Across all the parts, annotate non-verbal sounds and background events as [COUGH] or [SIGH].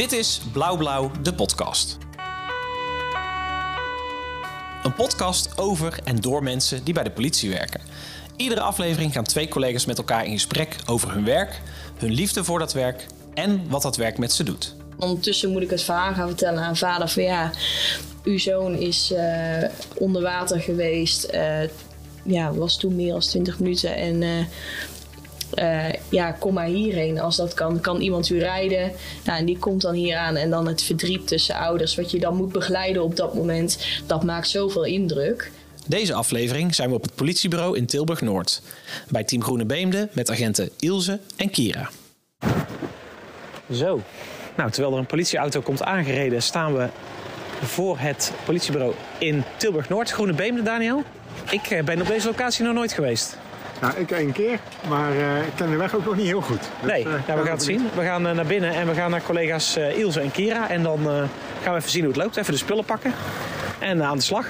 Dit is Blauw Blauw, de podcast. Een podcast over en door mensen die bij de politie werken. Iedere aflevering gaan twee collega's met elkaar in gesprek over hun werk, hun liefde voor dat werk en wat dat werk met ze doet. Ondertussen moet ik het verhaal gaan vertellen aan vader van ja, uw zoon is uh, onder water geweest. Uh, ja, was toen meer dan 20 minuten. En uh, ja, kom maar hierheen als dat kan. Kan iemand u rijden? Nou, en die komt dan hier aan. En dan het verdriet tussen ouders, wat je dan moet begeleiden op dat moment. Dat maakt zoveel indruk. Deze aflevering zijn we op het politiebureau in Tilburg-Noord. Bij Team Groene Beemde met agenten Ilse en Kira. Zo. Nou, terwijl er een politieauto komt aangereden, staan we voor het politiebureau in Tilburg-Noord. Groene Beemde, Daniel. Ik eh, ben op deze locatie nog nooit geweest. Nou, ik één keer, maar uh, ik ken de weg ook nog niet heel goed. Dus, nee, uh, we gaan het zien. We gaan uh, naar binnen en we gaan naar collega's Ilse en Kira. En dan gaan we even zien hoe het loopt. Even de spullen pakken en aan de slag.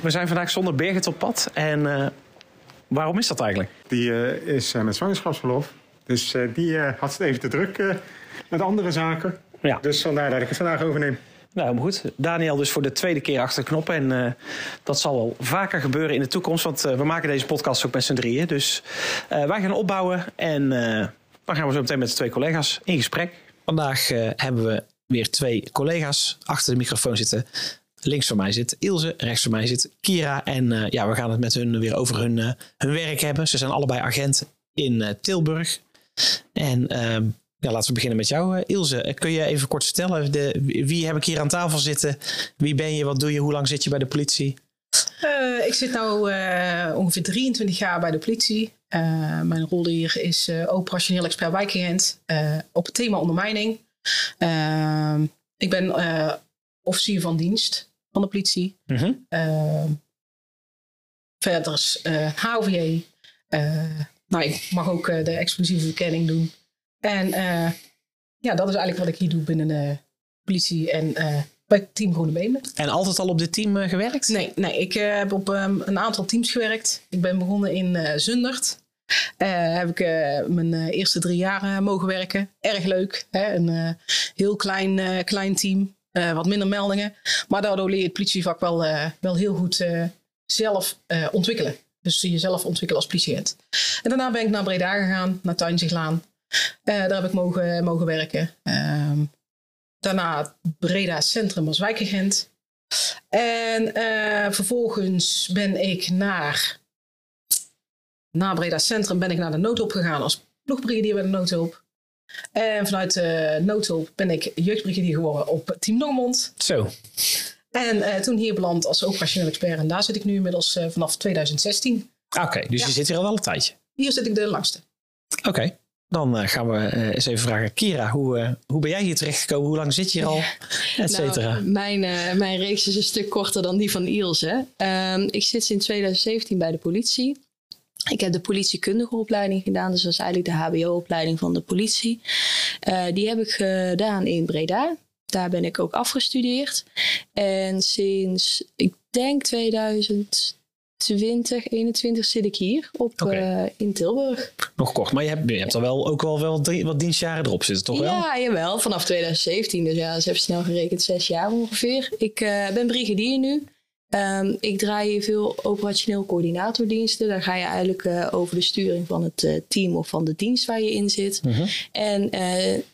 We zijn vandaag zonder Birgit op pad. En waarom is dat eigenlijk? Die is met zwangerschapsverlof. Dus die had het even te druk met andere zaken. Ja. Dus vandaar dat ik het vandaag overneem. Nou, maar goed. Daniel dus voor de tweede keer achter de. En uh, dat zal wel vaker gebeuren in de toekomst. Want uh, we maken deze podcast ook met z'n drieën. Dus uh, wij gaan opbouwen. En dan gaan we zo meteen met de twee collega's in gesprek. Vandaag hebben we weer twee collega's achter de microfoon zitten. Links van mij zit Ilse, rechts van mij zit Kira. En ja, we gaan het met hun weer over hun, hun werk hebben. Ze zijn allebei agent in Tilburg. En ehm, ja, laten we beginnen met jou, eh, Ilse. Eh, kun je even kort vertellen, de, wie heb ik hier aan tafel zitten? Wie ben je, wat doe je, hoe lang zit je bij de politie? Uh, ik zit nu uh, ongeveer 23 jaar bij de politie. Uh, mijn rol hier is operationeel expert wijkagent op het thema ondermijning. ik ben officier van dienst van de politie. Mm -hmm. verder is HOVJ. nou, ik mag ook de explosieve verkenning doen. En uh, ja, dat is eigenlijk wat ik hier doe binnen de politie en uh, bij Team Groene Beemden. En altijd al op dit team uh, gewerkt? Nee, nee ik heb op um, een aantal teams gewerkt. Ik ben begonnen in Zundert. heb ik mijn eerste drie jaar mogen werken. Erg leuk. Hè? Een heel klein, klein team. wat minder meldingen. Maar daardoor leer je het politievak wel, wel heel goed zelf ontwikkelen. Dus jezelf ontwikkelen als politieagent. En daarna ben ik naar Breda gegaan, naar Tuinziglaan. Uh, daar heb ik mogen, mogen werken. Uh, daarna Breda Centrum als wijkagent. En uh, vervolgens ben ik naar, na Breda Centrum ben ik naar de noodhulp gegaan als ploegbrigadier bij de noodhulp. En vanuit de noodhulp ben ik jeugdbrigadier geworden op Team Noormond. Zo. En uh, toen hier beland als operationeel expert. En daar zit ik nu inmiddels uh, vanaf 2016. Oké, dus ja. je zit hier al wel een tijdje? Hier zit ik de langste. Oké. Okay. Dan uh, gaan we uh, eens even vragen. Kira, hoe, uh, hoe ben jij hier terechtgekomen? Hoe lang zit je hier al? Et cetera. Nou, mijn, mijn reeks is een stuk korter dan die van Ilse. Um, ik zit sinds 2017 bij de politie. Ik heb de politiekundige opleiding gedaan. Dus dat is eigenlijk de HBO-opleiding van de politie. die heb ik gedaan in Breda. Daar ben ik ook afgestudeerd. En sinds, ik denk 2000 2021 zit ik hier op, okay. uh, in Tilburg. Nog kort, maar je hebt, je hebt al wel ook wel, wel drie, wat dienstjaren erop zitten, toch wel? Ja, jawel. Vanaf 2017. Dus ja, ze hebben snel gerekend zes jaar ongeveer. Ik uh, ben brigadier nu. Um, ik draai hier veel operationeel coördinatordiensten. Daar ga je eigenlijk uh, over de sturing van het team of van de dienst waar je in zit. Mm -hmm. En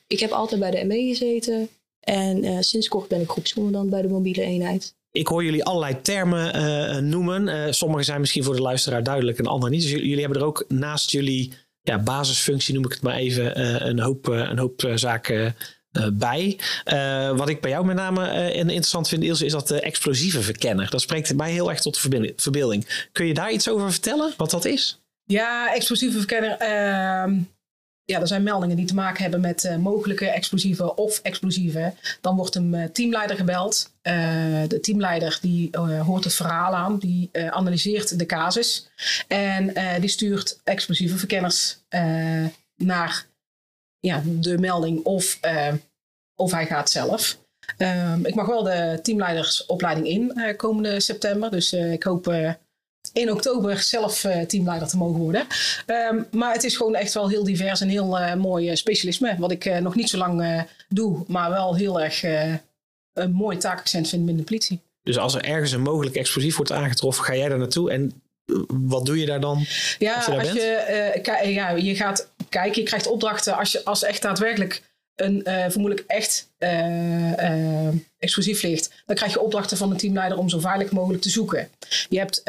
ik heb altijd bij de ME gezeten. En sinds kort ben ik groepscommandant bij de mobiele eenheid ik hoor jullie allerlei termen uh, noemen. Uh, sommige zijn misschien voor de luisteraar duidelijk en andere niet. Dus jullie, hebben er ook naast jullie ja, basisfunctie, noem ik het maar even, uh, een hoop, een hoop zaken bij. wat ik bij jou met name interessant vind, Ilse, is dat explosieve verkenner. Dat spreekt mij heel erg tot de verbeelding. Kun je daar iets over vertellen, wat dat is? Ja, explosieve verkenner ehm, ja, er zijn meldingen die te maken hebben met uh, mogelijke explosieven of explosieven. Dan wordt een uh, teamleider gebeld. Uh, de teamleider die hoort het verhaal aan, die analyseert de casus. En die stuurt explosieve verkenners naar ja, de melding of, of hij gaat zelf. Um, ik mag wel de teamleidersopleiding in komende september. Dus ik hoop in oktober zelf teamleider te mogen worden. Ehm, maar het is gewoon echt wel heel divers en heel mooi specialisme. Wat ik nog niet zo lang doe, maar wel heel erg een mooi taakaccent vind binnen de politie. Dus als er ergens een mogelijk explosief wordt aangetroffen, ga jij daar naartoe en wat doe je daar dan? Ja, als je, als je, ja, je gaat kijken, je krijgt opdrachten als, je, als echt daadwerkelijk een uh, vermoedelijk echt uh, explosief ligt, dan krijg je opdrachten van de teamleider om zo veilig mogelijk te zoeken. Je hebt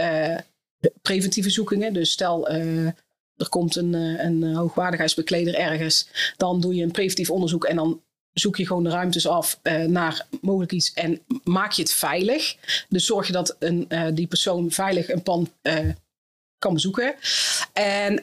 preventieve zoekingen, dus stel er komt een, een hoogwaardigheidsbekleder ergens, dan doe je een preventief onderzoek en dan zoek je gewoon de ruimtes af naar mogelijk iets en maak je het veilig. Dus zorg je dat een, die persoon veilig een pand kan bezoeken. En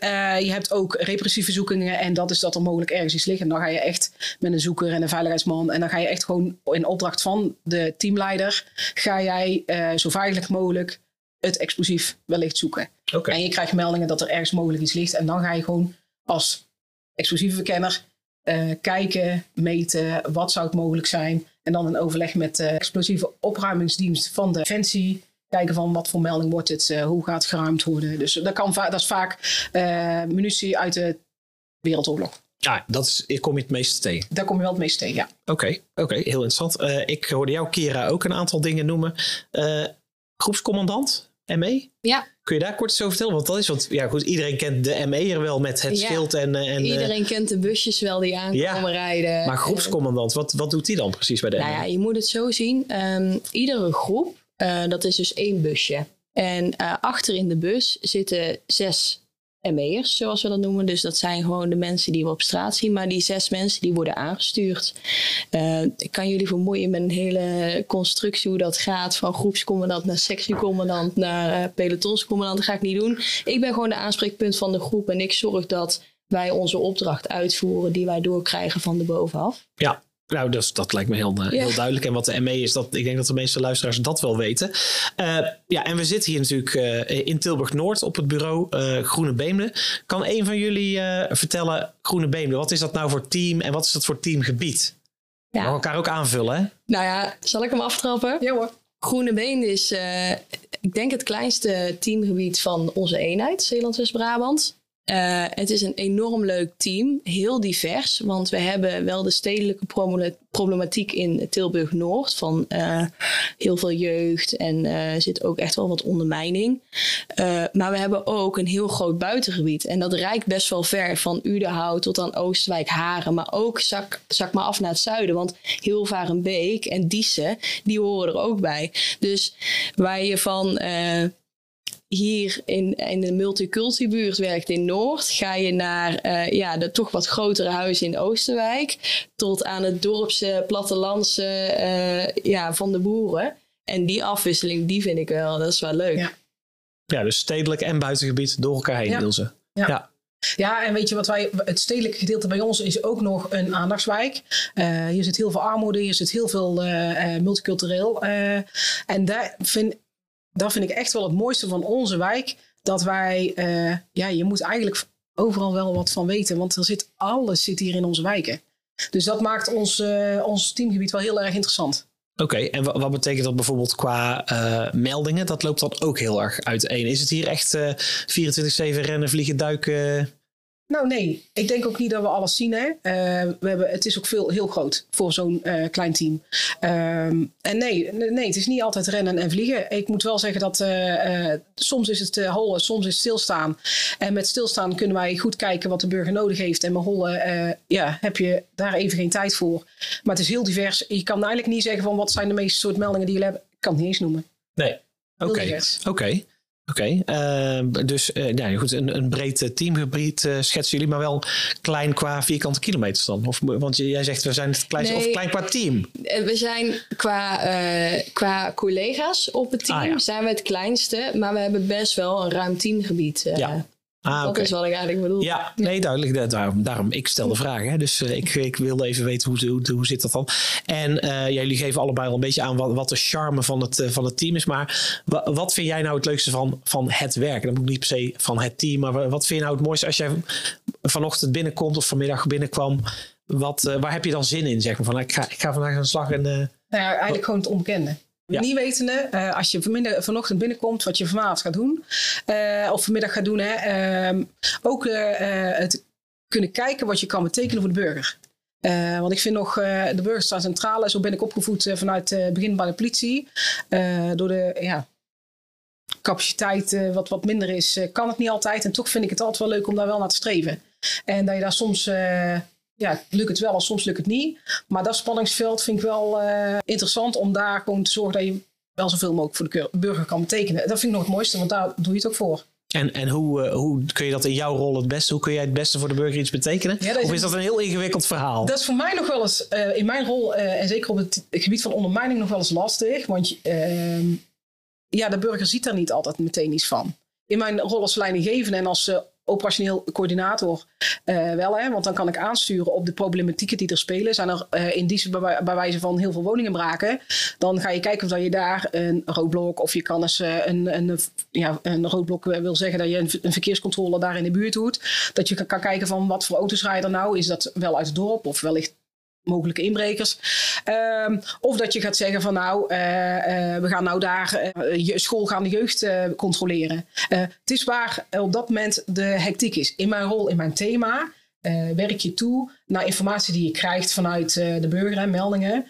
je hebt ook repressieve zoekingen. En dat is dat er mogelijk ergens iets ligt. En dan ga je echt met een zoeker en een veiligheidsman. En dan ga je echt gewoon in opdracht van de teamleider. Ga jij zo veilig mogelijk het explosief wellicht zoeken. Okay. En je krijgt meldingen dat er ergens mogelijk iets ligt. En dan ga je gewoon als explosieve verkenner uh, kijken, meten. Wat zou het mogelijk zijn? En dan een overleg met de explosieve opruimingsdienst van de Defensie kijken van wat voor melding wordt het, uh, hoe gaat het geruimd worden. Dus dat, kan dat is vaak uh, munitie uit de Wereldoorlog. Ja, dat is, kom je het meeste tegen. Daar kom je wel het meeste tegen, ja. Oké, oké, heel interessant. Ik hoorde jou, Kira, ook een aantal dingen noemen. groepscommandant, ME? Ja. Kun je daar kort eens over vertellen? Want dat is wat, ja goed, iedereen kent de ME'er wel met het schild en, en... Iedereen kent de busjes wel die aankomen ja. rijden. Maar groepscommandant, wat, wat doet die dan precies bij de nou Ja, je moet het zo zien. Um, iedere groep uh, dat is dus één busje. En uh, achter in de bus zitten zes ME'ers, zoals we dat noemen. Dus dat zijn gewoon de mensen die we op straat zien. Maar die zes mensen die worden aangestuurd. Uh, ik kan jullie vermoeien met een hele constructie hoe dat gaat. Van groepscommandant naar sectiecommandant naar pelotonscommandant. Dat ga ik niet doen. Ik ben gewoon de aanspreekpunt van de groep. En ik zorg dat wij onze opdracht uitvoeren die wij doorkrijgen van de bovenaf. Ja, nou, dus, dat lijkt me heel, eh, heel duidelijk. En wat de ME is, dat, ik denk dat de meeste luisteraars dat wel weten. Uh, ja, en we zitten hier natuurlijk uh, in Tilburg-Noord op het bureau uh, Groene Beemden. Kan een van jullie vertellen, Groene Beemden, wat is dat nou voor team en wat is dat voor teamgebied? Ja. We elkaar ook aanvullen, hè? Nou ja, zal ik hem aftrappen? Ja hoor. Groene Beemden is, ik denk, het kleinste teamgebied van onze eenheid, Zeeland-West-Brabant. Uh, het is een enorm leuk team, heel divers, want we hebben wel de stedelijke problematiek in Tilburg-Noord van uh, heel veel jeugd en uh, zit ook echt wel wat ondermijning. maar we hebben ook een heel groot buitengebied en dat reikt best wel ver van Udenhout tot aan Oostwijk, Haren, maar ook zak, zak maar af naar het zuiden, want Hilvarenbeek en Diessen, die horen er ook bij. Dus waar je van hier in, in de multiculti-buurt werkt in Noord, ga je naar uh, ja, de toch wat grotere huizen in Oosterwijk, tot aan het dorpse plattelandse uh, ja, van de boeren. En die afwisseling, die vind ik wel, dat is wel leuk. Ja, ja dus stedelijk en buitengebied door elkaar heen ja. ze. Ja. ja. Ja, en weet je wat wij, het stedelijke gedeelte bij ons is ook nog een aandachtswijk. Uh, hier zit heel veel armoede, hier zit heel veel uh, multicultureel. Uh, en daar vind, dat vind ik echt wel het mooiste van onze wijk. Dat wij, uh, ja, je moet eigenlijk overal wel wat van weten. Want er zit alles zit hier in onze wijken. Dus dat maakt ons, uh, ons teamgebied wel heel erg interessant. Oké, en wat betekent dat bijvoorbeeld qua uh, meldingen? Dat loopt dan ook heel erg uiteen. Is het hier echt 24-7 rennen, vliegen, duiken? Nou nee, ik denk ook niet dat we alles zien. Hè. Uh, we hebben, het is ook veel, heel groot voor zo'n uh, klein team. Um, en nee, nee, het is niet altijd rennen en vliegen. Ik moet wel zeggen dat uh, soms is het hollen, soms is het stilstaan. En met stilstaan kunnen wij goed kijken wat de burger nodig heeft. En met hollen ja, heb je daar even geen tijd voor. Maar het is heel divers. Je kan eigenlijk niet zeggen van wat zijn de meeste soort meldingen die je hebben. Ik kan het niet eens noemen. Nee, oké. Oké. Oké, okay, uh, dus uh, ja, goed, een, een breed teamgebied uh, schetsen jullie, maar wel klein qua vierkante kilometers dan? Of, want jij zegt we zijn het kleinste, nee, of klein qua team? We zijn qua, qua collega's op het team ah, ja. zijn we het kleinste, maar we hebben best wel een ruim teamgebied. Ja. Ah, dat is wat ik eigenlijk bedoel. Ja, nee, duidelijk. Daarom, daarom ik stel de vraag. Hè. Dus uh, ik, ik wilde even weten hoe, hoe, hoe zit dat dan. En uh, jullie geven allebei al een beetje aan wat, wat de charme van het, uh, van het team is. Maar wat vind jij nou het leukste van, van het werk? Dat moet niet per se van het team. Maar wat vind je nou het mooiste als jij vanochtend binnenkomt of vanmiddag binnenkwam? Wat, waar heb je dan zin in? Zeg maar van ik ga, ik ga vandaag aan de slag. En, nou ja, eigenlijk gewoon het onbekende. Niet wetende, uh, als je vanmiddag, vanochtend binnenkomt, wat je vanavond gaat doen, uh, of vanmiddag gaat doen, hè, uh, ook het kunnen kijken wat je kan betekenen voor de burger. want ik vind nog, de burger staat centraal. Zo ben ik opgevoed vanuit het begin bij de politie. door de ja, capaciteit wat, wat minder is, kan het niet altijd. En toch vind ik het altijd wel leuk om daar wel naar te streven. En dat je daar soms ja, lukt het wel of soms lukt het niet. Maar dat spanningsveld vind ik wel uh, interessant om daar gewoon te zorgen dat je wel zoveel mogelijk voor de burger kan betekenen. Dat vind ik nog het mooiste, want daar doe je het ook voor. En, en hoe, uh, hoe kun je dat in jouw rol het beste? Hoe kun jij het beste voor de burger iets betekenen? Ja, is of is dat een heel ingewikkeld verhaal? Dat is voor mij nog wel eens, uh, in mijn rol, en zeker op het gebied van ondermijning, nog wel eens lastig. Want ehm, ja, de burger ziet daar niet altijd meteen iets van. In mijn rol als leidinggevende en als operationeel coördinator uh, wel. Hè, want dan kan ik aansturen op de problematieken die er spelen. Zijn er uh, in die bij, bij, wijze van heel veel woningen braken. Dan ga je kijken of je daar een roodblok of je kan eens uh, een, een, ja, een roodblok wil zeggen dat je een, verkeerscontrole daar in de buurt doet. Dat je kan, kan kijken van wat voor auto's rijden er nou. Is dat wel uit het dorp of wellicht mogelijke inbrekers. Um, of dat je gaat zeggen van nou, uh, uh, we gaan nou daar uh, je schoolgaande jeugd controleren. het is waar op dat moment de hectiek is. In mijn rol, in mijn thema, werk je toe naar informatie die je krijgt vanuit de burger en meldingen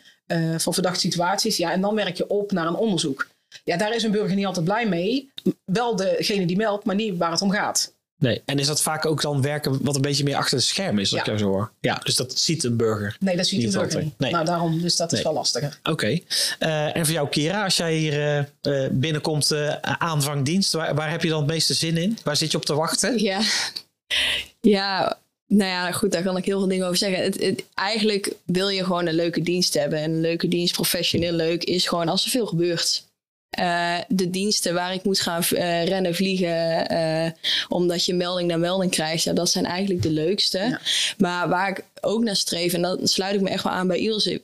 van verdachte situaties. Ja, en dan werk je op naar een onderzoek. Ja, daar is een burger niet altijd blij mee. Wel degene die meldt, maar niet waar het om gaat. Nee, en is dat vaak ook dan werken wat een beetje meer achter de scherm is, dat ja. ik zo hoor? Ja, dus dat ziet een burger. Nee, dat ziet een burger niet. Nee. Nou, daarom, dus dat is wel lastiger. Oké. Uh, en voor jou, Kira, als jij hier uh, binnenkomt, uh, aanvangdienst, waar, waar heb je dan het meeste zin in? Waar zit je op te wachten? Ja, ja nou ja, goed, daar kan ik heel veel dingen over zeggen. Het, het, eigenlijk wil je gewoon een leuke dienst hebben. En een leuke dienst, professioneel leuk, is gewoon als er veel gebeurt. Uh, de diensten waar ik moet gaan uh, rennen, vliegen, uh, omdat je melding naar melding krijgt, ja, dat zijn eigenlijk de leukste. Ja. Maar waar ik ook naar streef, en dan sluit ik me echt wel aan bij Ilse.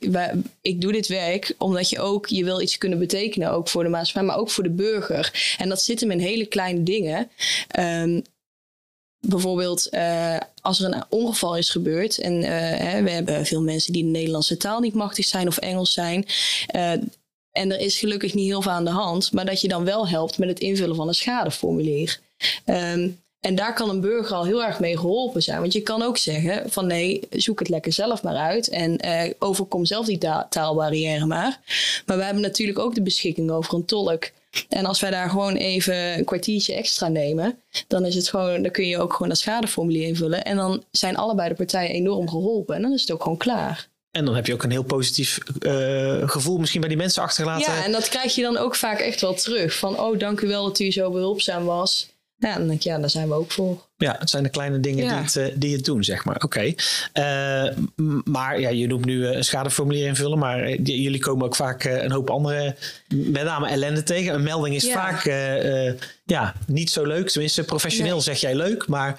Ik doe dit werk omdat je ook, je wil iets kunnen betekenen, ook voor de maatschappij, maar ook voor de burger. En dat zit hem in hele kleine dingen. Um, bijvoorbeeld als er een ongeval is gebeurd en uh, hè, we hebben veel mensen die de Nederlandse taal niet machtig zijn of Engels zijn. Uh, en er is gelukkig niet heel veel aan de hand, maar dat je dan wel helpt met het invullen van een schadeformulier. Um, en daar kan een burger al heel erg mee geholpen zijn. Want je kan ook zeggen van nee, zoek het lekker zelf maar uit. En uh, overkom zelf die taalbarrière maar. Maar we hebben natuurlijk ook de beschikking over een tolk. En als wij daar gewoon even een kwartiertje extra nemen, dan is het gewoon, dan kun je ook gewoon dat schadeformulier invullen. En dan zijn allebei de partijen enorm geholpen. En dan is het ook gewoon klaar. En dan heb je ook een heel positief uh, gevoel misschien bij die mensen achtergelaten. Ja, en dat krijg je dan ook vaak echt wel terug. Van, oh, dank u wel dat u zo behulpzaam was. Ja, dan denk ik, ja, daar zijn we ook voor. Ja, het zijn de kleine dingen die, het, uh, die het doen, zeg maar. Oké. Okay. Uh, maar ja, je noemt nu een schadeformulier invullen, maar jullie komen ook vaak een hoop andere, met name ellende tegen. Een melding is vaak ja, niet zo leuk. Tenminste, professioneel nee. zeg jij leuk, maar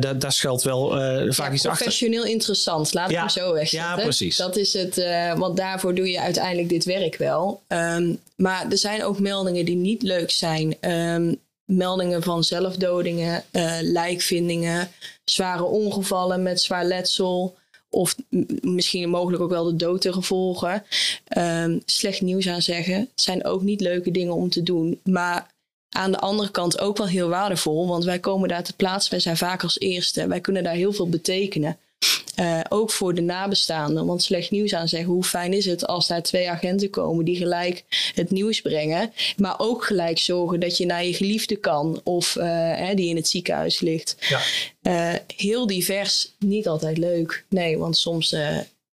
daar, daar schuilt wel vaak iets achter. Professioneel interessant, laat ik hem zo wegzetten. Ja, precies. Dat is het, want daarvoor doe je uiteindelijk dit werk wel. Um, maar er zijn ook meldingen die niet leuk zijn. Um, meldingen van zelfdodingen, uh, lijkvindingen, zware ongevallen met zwaar letsel. Of misschien mogelijk ook wel de dood te gevolgen. Um, slecht nieuws aan zeggen. zijn ook niet leuke dingen om te doen. Maar aan de andere kant ook wel heel waardevol. Want wij komen daar te plaatsen. Wij zijn vaak als eerste. Wij kunnen daar heel veel betekenen. Uh, ook voor de nabestaanden. Want slecht nieuws aan zeggen, hoe fijn is het als daar twee agenten komen die gelijk het nieuws brengen. Maar ook gelijk zorgen dat je naar je geliefde kan of uh, hè, die in het ziekenhuis ligt. Ja. Uh, heel divers, niet altijd leuk. Nee, want soms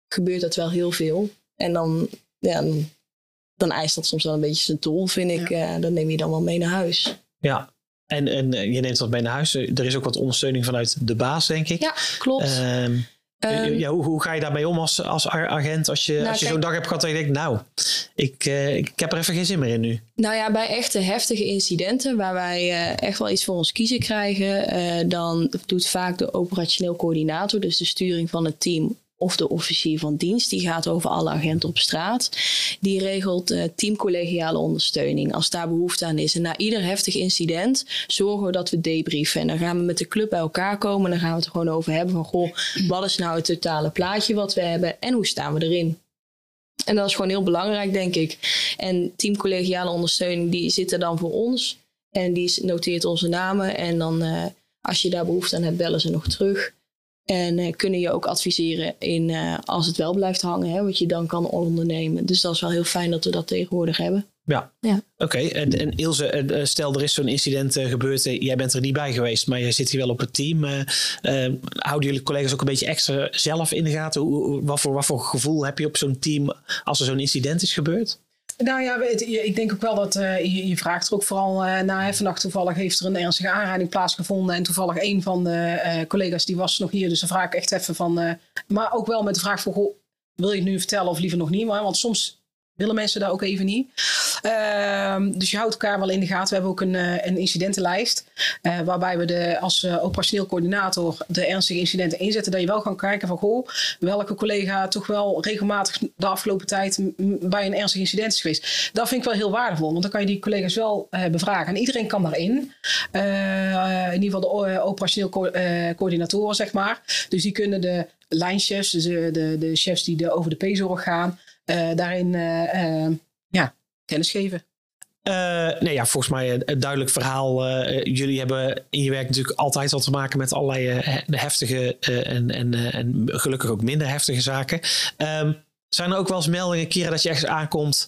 gebeurt dat wel heel veel. En dan, ja, dan eist dat soms wel een beetje zijn tol, vind ik. Ja. dan neem je dan wel mee naar huis. Ja, en, en je neemt dat mee naar huis. Er is ook wat ondersteuning vanuit de baas, denk ik. Ja, klopt. Um, ja, hoe, hoe, ga je daarmee om als, als agent? Als je, nou, als je zo'n dag hebt gehad en je denkt, nou, ik, uh, ik heb er even geen zin meer in nu. Nou ja, bij echte heftige incidenten waar wij uh, echt wel iets voor ons kiezen krijgen, uh, dan doet vaak de operationeel coördinator, dus de sturing van het team, of de officier van dienst, die gaat over alle agenten op straat. Die regelt uh, teamcollegiale ondersteuning als daar behoefte aan is. En na ieder heftig incident zorgen we dat we debriefen. En dan gaan we met de club bij elkaar komen en dan gaan we het gewoon over hebben van goh, wat is nou het totale plaatje wat we hebben en hoe staan we erin? En dat is gewoon heel belangrijk, denk ik. En teamcollegiale ondersteuning, die zit er dan voor ons. En die noteert onze namen. En dan, uh, als je daar behoefte aan hebt, bellen ze nog terug. En uh, kunnen je ook adviseren in uh, als het wel blijft hangen, hè, wat je dan kan ondernemen. Dus dat is wel heel fijn dat we dat tegenwoordig hebben. Ja, ja. oké. En, en, Ilse, eh, stel er is zo'n incident gebeurd. Jij bent er niet bij geweest, maar je zit hier wel op het team. Uh, uh, houden jullie collega's ook een beetje extra zelf in de gaten? Hoe, wat, voor, wat voor gevoel heb je op zo'n team als er zo'n incident is gebeurd? Nou ja, ik denk ook wel dat uh, je, je, vraagt er ook vooral uh, naar. Vannacht toevallig heeft er een ernstige aanrijding plaatsgevonden. En toevallig een van de uh, collega's die was nog hier. Dus dan vraag ik echt even van. maar ook wel met de vraag van: goh, wil je het nu vertellen of liever nog niet? Maar, want soms willen mensen dat ook even niet. Ehm, dus je houdt elkaar wel in de gaten. We hebben ook een, uh, een incidentenlijst. Uh, waarbij we de, als uh, operationeel coördinator de ernstige incidenten inzetten. Dat je wel kan kijken van goh, welke collega toch wel regelmatig de afgelopen tijd bij een ernstig incident is geweest. Dat vind ik wel heel waardevol. Want dan kan je die collega's wel bevragen. En iedereen kan daarin. in ieder geval de operationeel co coördinatoren, zeg maar. Dus die kunnen de lijnchefs, dus de, de, de chefs die de, over de P-zorg gaan daarin uh, ja, kennis geven. nee, ja, volgens mij een, duidelijk verhaal. jullie hebben in je werk natuurlijk altijd al te maken met allerlei heftige en, en, en gelukkig ook minder heftige zaken. Um, zijn er ook wel eens meldingen, keren dat je ergens aankomt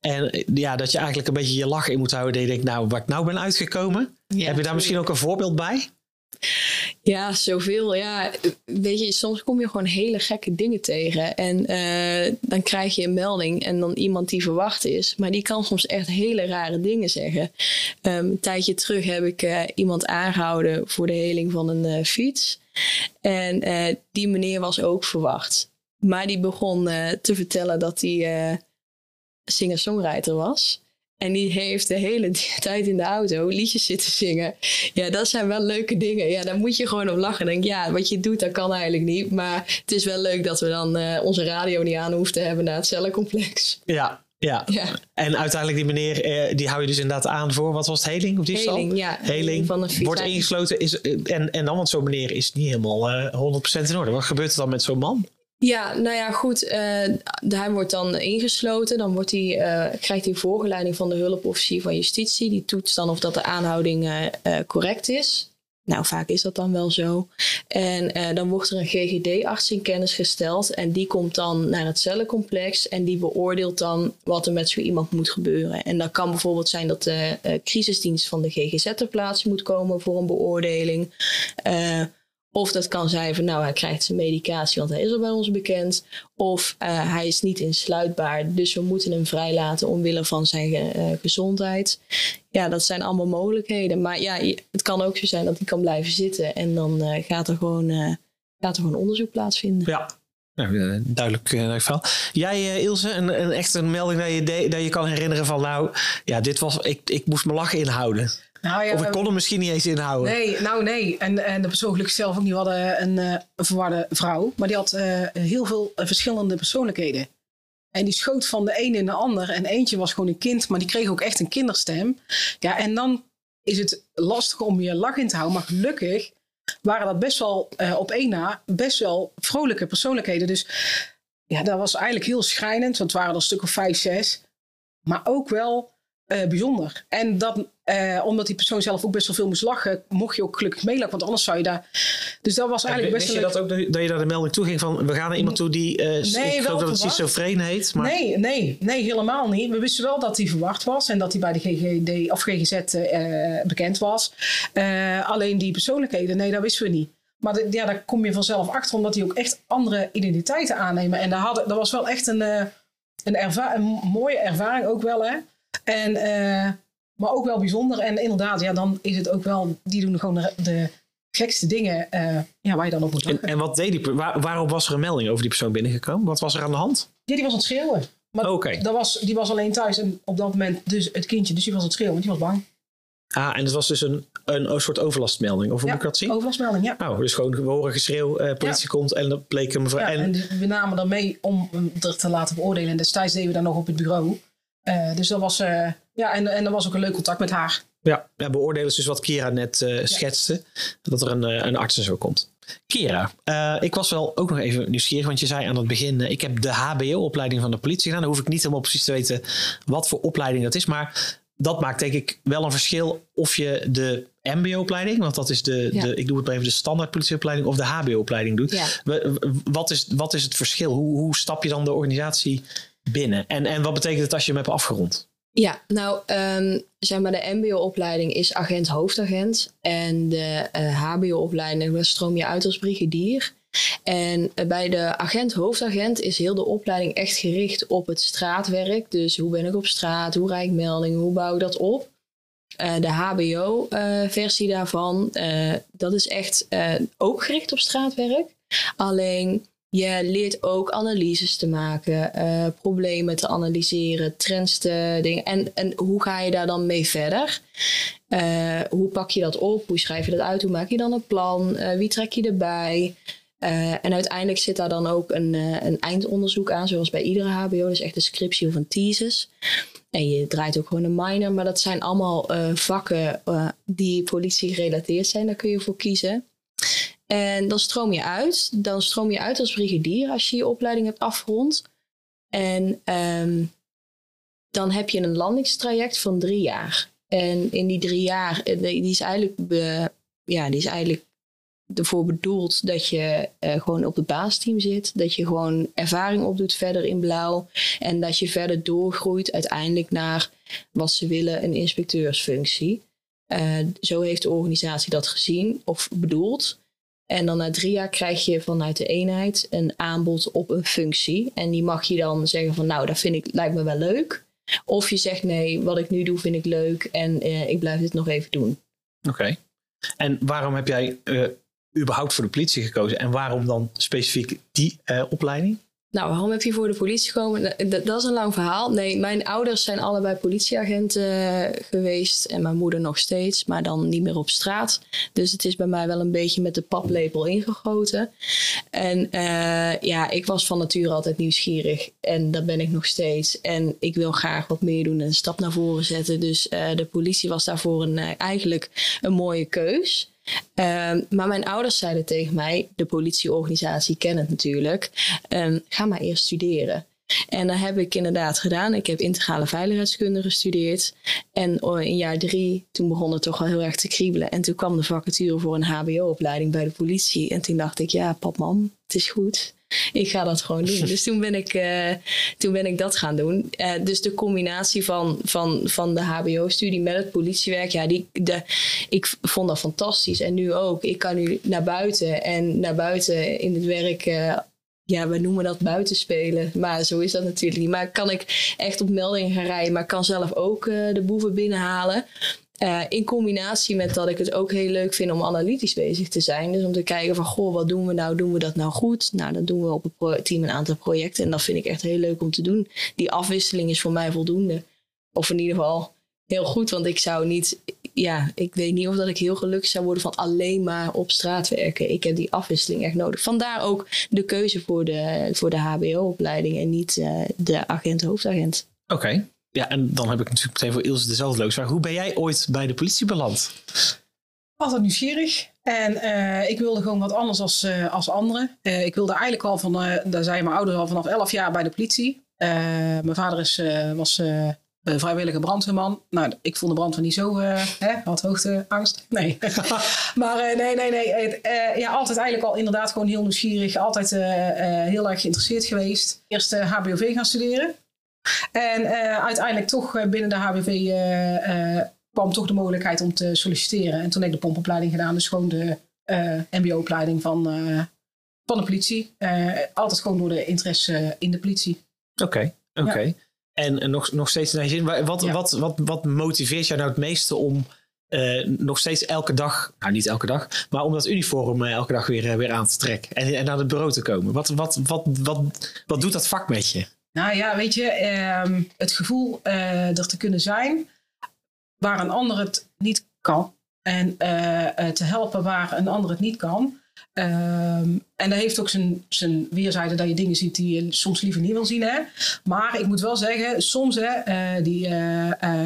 en ja, dat je eigenlijk een beetje je lach in moet houden. Dat je denkt, nou, waar ik nou ben uitgekomen. Heb je daar misschien ook een voorbeeld bij? Ja, zoveel. Ja, weet je, soms kom je gewoon hele gekke dingen tegen. En uh, dan krijg je een melding en dan iemand die verwacht is. Maar die kan soms echt hele rare dingen zeggen. Um, een tijdje terug heb ik uh, iemand aangehouden voor de heling van een uh, fiets. En die meneer was ook verwacht. Maar die begon te vertellen dat hij singer-songwriter was. En die heeft de hele [LAUGHS] tijd in de auto liedjes zitten zingen. Ja, dat zijn wel leuke dingen. Ja, daar moet je gewoon op lachen. Denk, ja, wat je doet, dat kan eigenlijk niet. Maar het is wel leuk dat we dan uh, onze radio niet aan hoeven te hebben naar het cellencomplex. Ja, ja. ja. En uiteindelijk die meneer, eh, die hou je dus inderdaad aan voor, wat was het, heling of diefstal? Heling, ja. Heling, van een wordt ingesloten. Is, eh, en, en dan, want zo'n meneer is niet helemaal uh, 100% in orde. Wat gebeurt er dan met zo'n man? Ja, nou ja, goed. Uh, hij wordt dan ingesloten. Dan wordt hij, uh, krijgt hij voorgeleiding van de hulpofficier van justitie. Die toetst dan of dat de aanhouding uh, correct is. Nou, vaak is dat dan wel zo. En dan wordt er een GGD-arts in kennis gesteld. En die komt dan naar het cellencomplex. En die beoordeelt dan wat er met zo iemand moet gebeuren. En dat kan bijvoorbeeld zijn dat de crisisdienst van de GGZ ter plaatse moet komen voor een beoordeling. Of dat kan zijn van nou, hij krijgt zijn medicatie, want hij is al bij ons bekend. Of uh, hij is niet insluitbaar, dus we moeten hem vrijlaten omwille van zijn uh, gezondheid. Ja, dat zijn allemaal mogelijkheden. Maar ja, het kan ook zo zijn dat hij kan blijven zitten en dan uh, gaat, er gewoon, gaat er gewoon onderzoek plaatsvinden. Ja. Nou, duidelijk, duidelijk verhaal. Jij, Ilse, een, een echt een melding dat je, dat je kan herinneren van nou, ja, dit was, ik, ik moest mijn lachen inhouden. Nou ja, of ik kon hem misschien niet eens inhouden. Nee, nou nee. En, en de persoon zelf ook niet. We hadden een, een verwarde vrouw. Maar die had uh, heel veel verschillende persoonlijkheden. En die schoot van de een in de ander. En eentje was gewoon een kind. Maar die kreeg ook echt een kinderstem. Ja, en dan is het lastig om je lach in te houden. Maar gelukkig waren dat best wel op één na best wel vrolijke persoonlijkheden. Dus ja, dat was eigenlijk heel schrijnend. Want het waren er een stuk of vijf, zes. Maar ook wel uh, bijzonder. En dat, uh, omdat die persoon zelf ook best wel veel moest lachen, mocht je ook gelukkig meelachen, want anders zou je daar. Dus dat was eigenlijk best wel. Wist je dat ook dat je daar de melding toe ging van we gaan naar iemand toe die. Uh, nee, ik geloof dat het schizofreen heet. Maar... Nee, nee, nee, helemaal niet. We wisten wel dat hij verwacht was en dat hij bij de GGD of GGZ bekend was. alleen die persoonlijkheden, nee, dat wisten we niet. Maar de, ja, daar kom je vanzelf achter, omdat hij ook echt andere identiteiten aannemen. En daar hadden, dat was wel echt een, een, een mooie ervaring ook wel, hè. En, maar ook wel bijzonder. En inderdaad, ja, dan is het ook wel, die doen gewoon de, de gekste dingen uh, ja, waar je dan op moet En, en wat deed die, waar, waarop was er een melding over die persoon binnengekomen? Wat was er aan de hand? Ja, die was aan het schreeuwen. Maar okay. dat was, die was alleen thuis en op dat moment dus het kindje, dus die was aan het schreeuwen, want die was bang. Ah, en het was dus een, een, soort overlastmelding, of hoe moet ik dat zien? overlastmelding, ja. Nou, dus gewoon, we horen geschreeuw, uh, politie komt en dan bleek hem... Ja, en, en we namen dan mee om hem er te laten beoordelen. En destijds deden we dat nog op het bureau. Uh, dus dat was, ja, en, en er was ook een leuk contact met haar. Ja, ja beoordelen is dus wat Kira net uh, schetste. Dat er een, een arts en zo komt. Kera, uh, ik was wel ook nog even nieuwsgierig, want je zei aan het begin: ik heb de HBO-opleiding van de politie gedaan. Dan hoef ik niet helemaal precies te weten wat voor opleiding dat is. Maar dat maakt denk ik wel een verschil of je de MBO-opleiding, want dat is de, de, ik doe het even de standaard politieopleiding, of de HBO-opleiding doet. Ja. Wat, is, wat is het verschil? Hoe, hoe stap je dan de organisatie binnen? En, en wat betekent het als je hem hebt afgerond? Ja, nou, um, zeg maar, de MBO-opleiding is agent-hoofdagent. En de HBO-opleiding stroom je uit als brigadier. En bij de agent-hoofdagent is heel de opleiding echt gericht op het straatwerk. Dus hoe ben ik op straat, hoe rijd ik meldingen, hoe bouw ik dat op? Uh, de HBO-versie daarvan, dat is echt ook gericht op straatwerk. Alleen je leert ook analyses te maken, problemen te analyseren, trends te dingen. En, en hoe ga je daar dan mee verder? hoe pak je dat op? Hoe schrijf je dat uit? Hoe maak je dan een plan? wie trek je erbij? En uiteindelijk zit daar dan ook een, een eindonderzoek aan, zoals bij iedere HBO. Dus echt een scriptie of een thesis. En je draait ook gewoon een minor. Maar dat zijn allemaal vakken die politie gerelateerd zijn. Daar kun je voor kiezen. En dan stroom je uit. Dan stroom je uit als brigadier als je je opleiding hebt afgerond. En um, dan heb je een landingstraject van drie jaar. En in die drie jaar, die is eigenlijk, ja, die is eigenlijk ervoor bedoeld dat je uh, gewoon op het baasteam zit. Dat je gewoon ervaring opdoet verder in blauw. En dat je verder doorgroeit uiteindelijk naar wat ze willen, een inspecteursfunctie. Uh, zo heeft de organisatie dat gezien of bedoeld. En dan na drie jaar krijg je vanuit de eenheid een aanbod op een functie. En die mag je dan zeggen van nou, dat vind ik, lijkt me wel leuk. Of je zegt nee, wat ik nu doe vind ik leuk en uh, ik blijf dit nog even doen. Oké. En waarom heb jij überhaupt voor de politie gekozen? En waarom dan specifiek die uh, opleiding? Nou, waarom heb je voor de politie gekomen? Dat, is een lang verhaal. Nee, mijn ouders zijn allebei politieagenten eh, geweest. En mijn moeder nog steeds, maar dan niet meer op straat. Dus het is bij mij wel een beetje met de paplepel ingegoten. En uh, ja, ik was van nature altijd nieuwsgierig. En dat ben ik nog steeds. En ik wil graag wat meer doen en een stap naar voren zetten. Dus uh, de politie was daarvoor een, eigenlijk een mooie keus. Um, maar mijn ouders zeiden tegen mij, de politieorganisatie kent het natuurlijk, um, ga maar eerst studeren. En dat heb ik inderdaad gedaan. Ik heb integrale veiligheidskunde gestudeerd. En oh, in jaar drie, toen begon het toch wel heel erg te kriebelen. En toen kwam de vacature voor een HBO-opleiding bij de politie. En toen dacht ik, ja, pap, mam, het is goed ik ga dat gewoon doen. Dus toen ben ik, uh, toen ben ik dat gaan doen. Uh, dus de combinatie van, van, van de HBO-studie met het politiewerk, ja, die, de, ik vond dat fantastisch. En nu ook. Ik kan nu naar buiten en naar buiten in het werk. Uh, ja, we noemen dat buitenspelen. Maar zo is dat natuurlijk niet. Maar kan ik echt op meldingen gaan rijden, maar kan zelf ook de boeven binnenhalen. Uh, in combinatie met dat ik het ook heel leuk vind om analytisch bezig te zijn. Dus om te kijken van, goh, wat doen we nou? Doen we dat nou goed? Nou, dan doen we op het team een aantal projecten. En dat vind ik echt heel leuk om te doen. Die afwisseling is voor mij voldoende. Of in ieder geval heel goed, want ik zou niet... Ja, ik weet niet of dat ik heel gelukkig zou worden van alleen maar op straat werken. Ik heb die afwisseling echt nodig. Vandaar ook de keuze voor de, voor de HBO-opleiding en niet uh, de agent-hoofdagent. Oké. Ja, en dan heb ik natuurlijk meteen voor Ilse dezelfde leuke vraag. Hoe ben jij ooit bij de politie beland? Altijd nieuwsgierig. En uh, ik wilde gewoon wat anders als, uh, als anderen. Uh, ik wilde eigenlijk al van, daar zijn mijn ouders al vanaf 11 jaar bij de politie. mijn vader is, was vrijwillige brandweerman. Nou, ik vond de brandweer niet zo, hè, had hoogteangst. Nee. [LAUGHS] maar nee, nee, nee. ja, altijd eigenlijk al inderdaad gewoon heel nieuwsgierig. Altijd heel erg geïnteresseerd geweest. Eerst HBOV gaan studeren. En uh, uiteindelijk toch eh, binnen de HBV eh, kwam toch de mogelijkheid om te solliciteren. En toen heb ik de pompopleiding gedaan, dus gewoon de MBO-opleiding van, van de politie. altijd gewoon door de interesse in de politie. Oké, oké. En, nog, nog steeds in zin, wat, wat, wat, wat motiveert jou nou het meeste om nog steeds elke dag, nou niet elke dag, maar om dat uniform elke dag weer, weer aan te trekken en, en naar het bureau te komen? Wat, wat, wat, wat, wat doet dat vak met je? Nou ja, weet je, ehm, het gevoel uh, er te kunnen zijn waar een ander het niet kan. En uh, te helpen waar een ander het niet kan. Ehm, en dat heeft ook zijn, zijn weerzijde dat je dingen ziet die je soms liever niet wil zien. Hè? Maar ik moet wel zeggen, soms hè, die,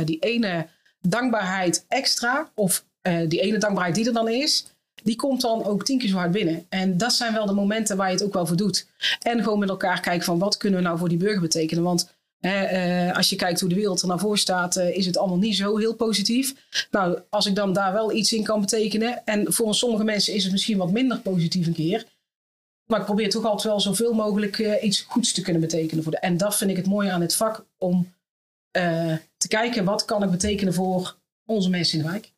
die ene dankbaarheid extra, of die ene dankbaarheid die er dan is, die komt dan ook tien keer zo hard binnen. En dat zijn wel de momenten waar je het ook wel voor doet. En gewoon met elkaar kijken van wat kunnen we nou voor die burger betekenen. Want uh, als je kijkt hoe de wereld er naar voor staat, uh, is het allemaal niet zo heel positief. Nou, als ik dan daar wel iets in kan betekenen. En voor sommige mensen is het misschien wat minder positief een keer. Maar ik probeer toch altijd wel zoveel mogelijk uh, iets goeds te kunnen betekenen. Voor de, en dat vind ik het mooie aan het vak. Om te kijken wat kan ik betekenen voor onze mensen in de wijk.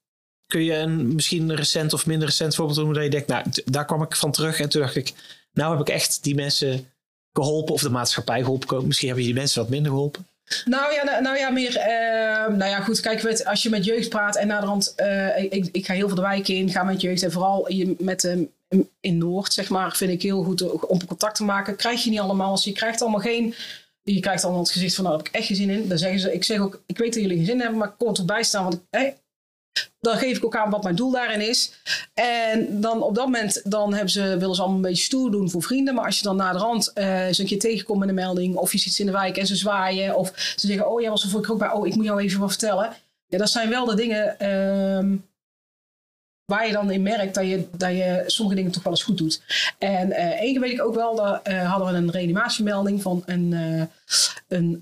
Kun je een misschien recent of minder recent voorbeeld doen dat je denkt, nou, daar kwam ik van terug en toen dacht ik, nou heb ik echt die mensen geholpen of de maatschappij geholpen? Misschien hebben je die mensen wat minder geholpen. Nou ja, nou, nou ja, meer. Uh, nou ja, goed. Kijk, als je met jeugd praat en naderhand. Uh, ik, ik ga heel veel de wijk in, ga met jeugd. En vooral met, uh, in Noord, zeg maar, vind ik heel goed om contact te maken. Krijg je niet allemaal. Als je krijgt allemaal geen. Je krijgt allemaal het gezicht van, nou, heb ik echt geen zin in. Dan zeggen ze, ik zeg ook, ik weet dat jullie geen zin hebben, maar ik kom erbij staan. Want ik, dan geef ik ook aan wat mijn doel daarin is. En dan op dat moment dan hebben ze, willen ze allemaal een beetje stoer doen voor vrienden. Maar als je dan naar de rand uh, eens een keer tegenkomt met een melding. Of je ziet ze in de wijk en ze zwaaien. Of ze zeggen, oh jij was er voor ik ook bij. Oh, ik moet jou even wat vertellen. Ja, dat zijn wel de dingen uh, waar je dan in merkt dat je, dat je sommige dingen toch wel eens goed doet. En uh, één keer weet ik ook wel, dat uh, hadden we een reanimatiemelding van een, een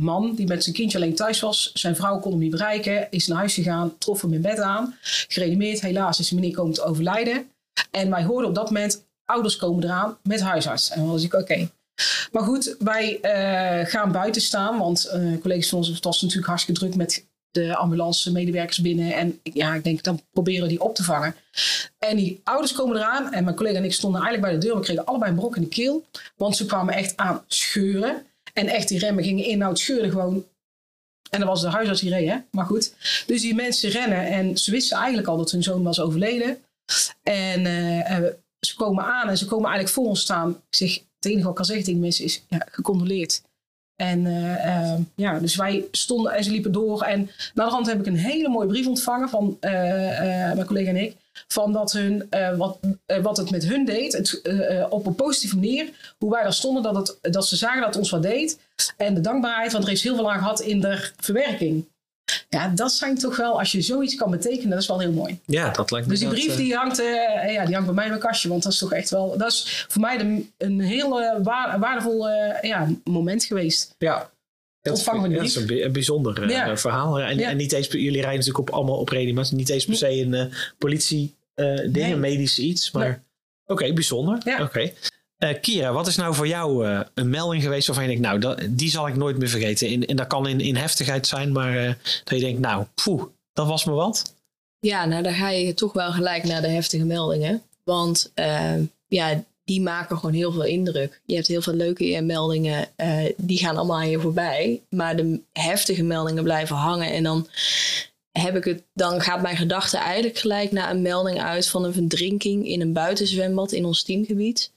man die met zijn kindje alleen thuis was. Zijn vrouw kon hem niet bereiken. Is naar huis gegaan, trof hem in bed aan. Gereanimeerd. Helaas is de meneer komen te overlijden. En wij hoorden op dat moment, ouders komen eraan met huisarts. En dan was ik, oké. Maar goed, wij uh, gaan buiten staan. Want uh, collega's van ons, het was natuurlijk hartstikke druk met de ambulance medewerkers binnen. En ja, ik denk, dan proberen we die op te vangen. En die ouders komen eraan. En mijn collega en ik stonden eigenlijk bij de deur. We kregen allebei een brok in de keel. Want ze kwamen echt aan scheuren. En echt, die remmen gingen in, het scheurde gewoon. En dat was de huisarts die hè? Maar goed. Dus die mensen rennen en ze wisten eigenlijk al dat hun zoon was overleden. En uh, ze komen aan en ze komen eigenlijk voor ons staan. Ik zeg, het enige wat ik kan zeggen tegen mensen is, ja, gecondoleerd. En uh, ja, dus wij stonden en ze liepen door. En na de rand heb ik een hele mooie brief ontvangen van mijn collega en ik van dat hun, wat, wat het met hun deed, op een positieve manier, hoe wij daar stonden, dat, het, dat ze zagen dat het ons wat deed. En de dankbaarheid, want er is heel veel aan gehad in de verwerking. Ja, dat zijn toch wel, als je zoiets kan betekenen, dat is wel heel mooi. Ja, dat lijkt me Dus die brief die hangt, ja, die hangt bij mij in mijn kastje, want dat is toch echt wel, dat is voor mij de, een heel waar, waardevol ja, moment geweest. Ja, dat, ontvangen ja, dat is een, bijzonder verhaal. En, en, niet eens, jullie rijden natuurlijk op, allemaal op reanimatie. Niet eens per se een politie dingen, nee. medisch iets. Maar oké, okay, bijzonder. Ja. Oké. Okay. Kira, wat is nou voor jou een melding geweest waarvan je denkt, nou, dat, die zal ik nooit meer vergeten. In, en dat kan in, in heftigheid zijn, maar dat je denkt, nou, poeh, dat was me wat. Ja, nou, dan ga je toch wel gelijk naar de heftige meldingen. Want ja, die maken gewoon heel veel indruk. Je hebt heel veel leuke meldingen, uh, die gaan allemaal aan je voorbij. Maar de heftige meldingen blijven hangen. En dan heb ik het, dan gaat mijn gedachte eigenlijk gelijk naar een melding uit van een verdrinking in een buitenzwembad in ons teamgebied.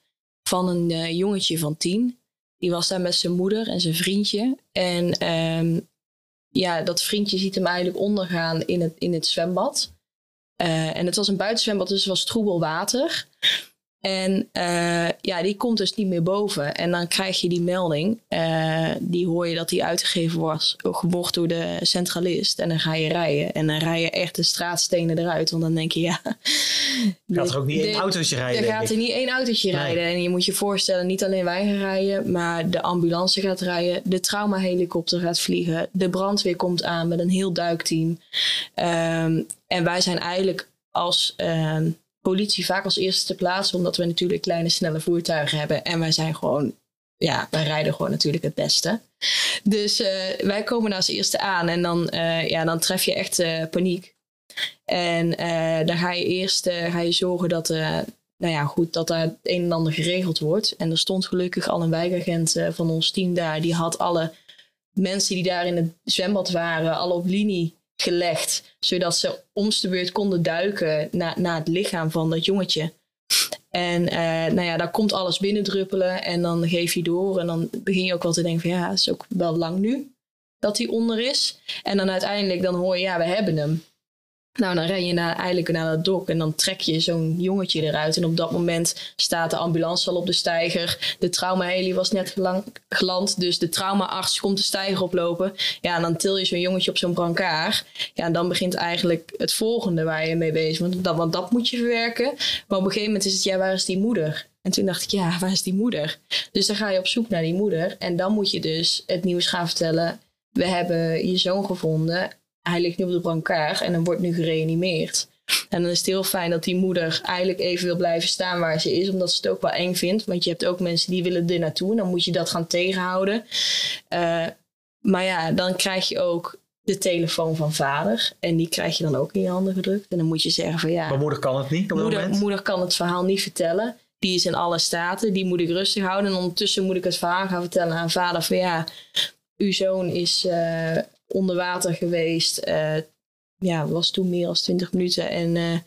Van een uh, jongetje van tien. Die was daar met zijn moeder en zijn vriendje. En um, ja, dat vriendje ziet hem eigenlijk ondergaan in het, in het zwembad. Uh, en het was een buitenzwembad, dus het was troebel water. En uh, ja, die komt dus niet meer boven. En dan krijg je die melding. Uh, die hoor je dat die uitgegeven was, wordt door de centralist. En dan ga je rijden. En dan rij je echt de straatstenen eruit. Want dan denk je, ja... Gaat er ook niet één autootje rijden? Er gaat er niet één autootje nee. rijden. En je moet je voorstellen, niet alleen wij gaan rijden... maar de ambulance gaat rijden. De traumahelikopter gaat vliegen. De brandweer komt aan met een heel duikteam. Um, en wij zijn eigenlijk als... Um, politie vaak als eerste te plaatsen, omdat we natuurlijk kleine, snelle voertuigen hebben. En wij zijn gewoon, ja, wij rijden gewoon natuurlijk het beste. Dus uh, wij komen als eerste aan en dan, uh, ja, dan tref je echt uh, paniek. En dan ga je eerst ga je zorgen dat, nou ja, goed, dat daar het een en ander geregeld wordt. En er stond gelukkig al een wijkagent van ons team daar. Die had alle mensen die daar in het zwembad waren, alle op linie gelegd, zodat ze omste beurt konden duiken naar, naar het lichaam van dat jongetje. En uh, nou ja, daar komt alles binnendruppelen en dan geef je door. En dan begin je ook wel te denken van ja, het is ook wel lang nu dat hij onder is. En dan uiteindelijk dan hoor je ja, we hebben hem. Nou, dan ren je naar, eigenlijk naar het dok en dan trek je zo'n jongetje eruit. En op dat moment staat de ambulance al op de steiger. De traumaheli was net geland, dus de traumaarts komt de steiger oplopen. Ja, en dan til je zo'n jongetje op zo'n brancard. Ja, en dan begint eigenlijk het volgende waar je mee bezig bent. Want dat, want dat moet je verwerken. Maar op een gegeven moment is het, ja, waar is die moeder? En toen dacht ik, ja, waar is die moeder? Dus dan ga je op zoek naar die moeder. En dan moet je dus het nieuws gaan vertellen. We hebben je zoon gevonden hij ligt nu op de brancard en dan wordt nu gereanimeerd. En dan is het heel fijn dat die moeder eigenlijk even wil blijven staan waar ze is, omdat ze het ook wel eng vindt. Want je hebt ook mensen die willen er naartoe en dan moet je dat gaan tegenhouden. Uh, maar ja, dan krijg je ook de telefoon van vader. En die krijg je dan ook in je handen gedrukt. En dan moet je zeggen van ja. Maar moeder kan het niet op moeder, moment? Moeder kan het verhaal niet vertellen. Die is in alle staten. Die moet ik rustig houden. En ondertussen moet ik het verhaal gaan vertellen aan vader van ja, uw zoon is uh, onder water geweest. Uh, ja, was toen meer dan 20 minuten. En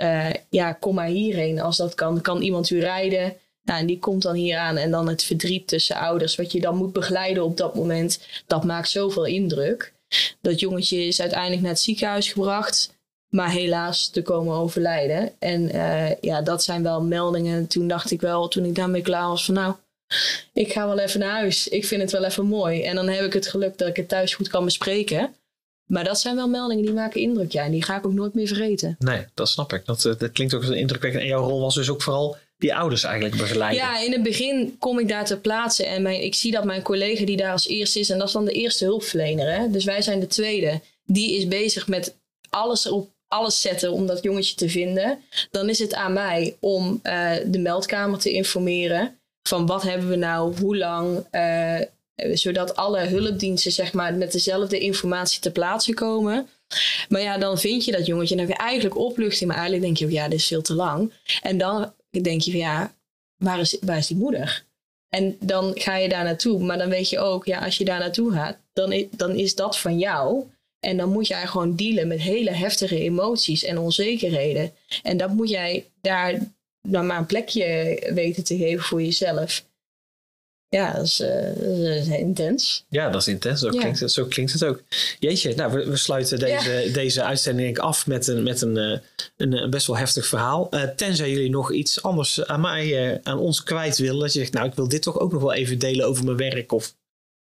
uh, ja, kom maar hierheen als dat kan. Kan iemand u rijden? Nou, en die komt dan hier aan. En dan het verdriet tussen ouders, wat je dan moet begeleiden op dat moment. Dat maakt zoveel indruk. Dat jongetje is uiteindelijk naar het ziekenhuis gebracht. Maar helaas te komen overlijden. En ja, dat zijn wel meldingen. Toen dacht ik wel, toen ik daarmee klaar was, van nou, ik ga wel even naar huis. Ik vind het wel even mooi. En dan heb ik het geluk dat ik het thuis goed kan bespreken. Maar dat zijn wel meldingen die maken indruk, ja. En die ga ik ook nooit meer vergeten. Nee, dat snap ik. Dat, eh, dat klinkt ook indrukwekkend. En jouw rol was dus ook vooral die ouders eigenlijk begeleiden. Ja, in het begin kom ik daar ter plaatse. En mijn, ik zie dat mijn collega die daar als eerste is... en dat is dan de eerste hulpverlener. Hè? Dus wij zijn de tweede. Die is bezig met alles op alles zetten om dat jongetje te vinden. Dan is het aan mij om uh, de meldkamer te informeren van wat hebben we nou, hoe lang, uh, zodat alle hulpdiensten zeg maar met dezelfde informatie te plaatse komen. Maar ja, dan vind je dat jongetje en dan heb je eigenlijk opluchting, maar eigenlijk denk je ook ja, dit is veel te lang. En dan denk je van ja, waar is, waar is die moeder? En dan ga je daar naartoe, maar dan weet je ook, ja, als je daar naartoe gaat, dan is, dan is dat van jou. En dan moet jij gewoon dealen met hele heftige emoties en onzekerheden. En dat moet jij daar dan maar een plekje weten te geven voor jezelf. Ja, dat is, uh, intens. Ja, dat is intens. Zo, klinkt, het, zo klinkt het ook. Jeetje, nou, we, we sluiten deze, deze uitzending af met een, met een, uh, een, een, best wel heftig verhaal. Uh, tenzij jullie nog iets anders aan mij, aan ons kwijt willen. Dat je zegt, nou, ik wil dit toch ook nog wel even delen over mijn werk. Of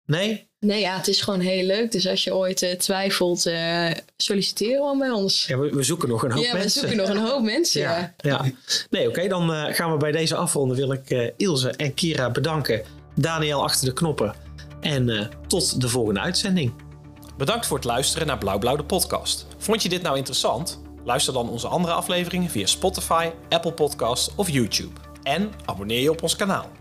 nee? Nee, ja, het is gewoon heel leuk. Dus als je ooit uh, twijfelt, uh, solliciteer gewoon bij ons. Ja, we, we, zoeken nog een hoop mensen. Ja, we zoeken nog een hoop mensen, ja. ja. Nee, oké, dan uh, gaan we bij deze afronden. Wil ik Ilse en Kira bedanken. Daniel achter de knoppen. En tot de volgende uitzending. Bedankt voor het luisteren naar Blauw Blauw de podcast. Vond je dit nou interessant? Luister dan onze andere afleveringen via Spotify, Apple Podcasts of YouTube. En abonneer je op ons kanaal.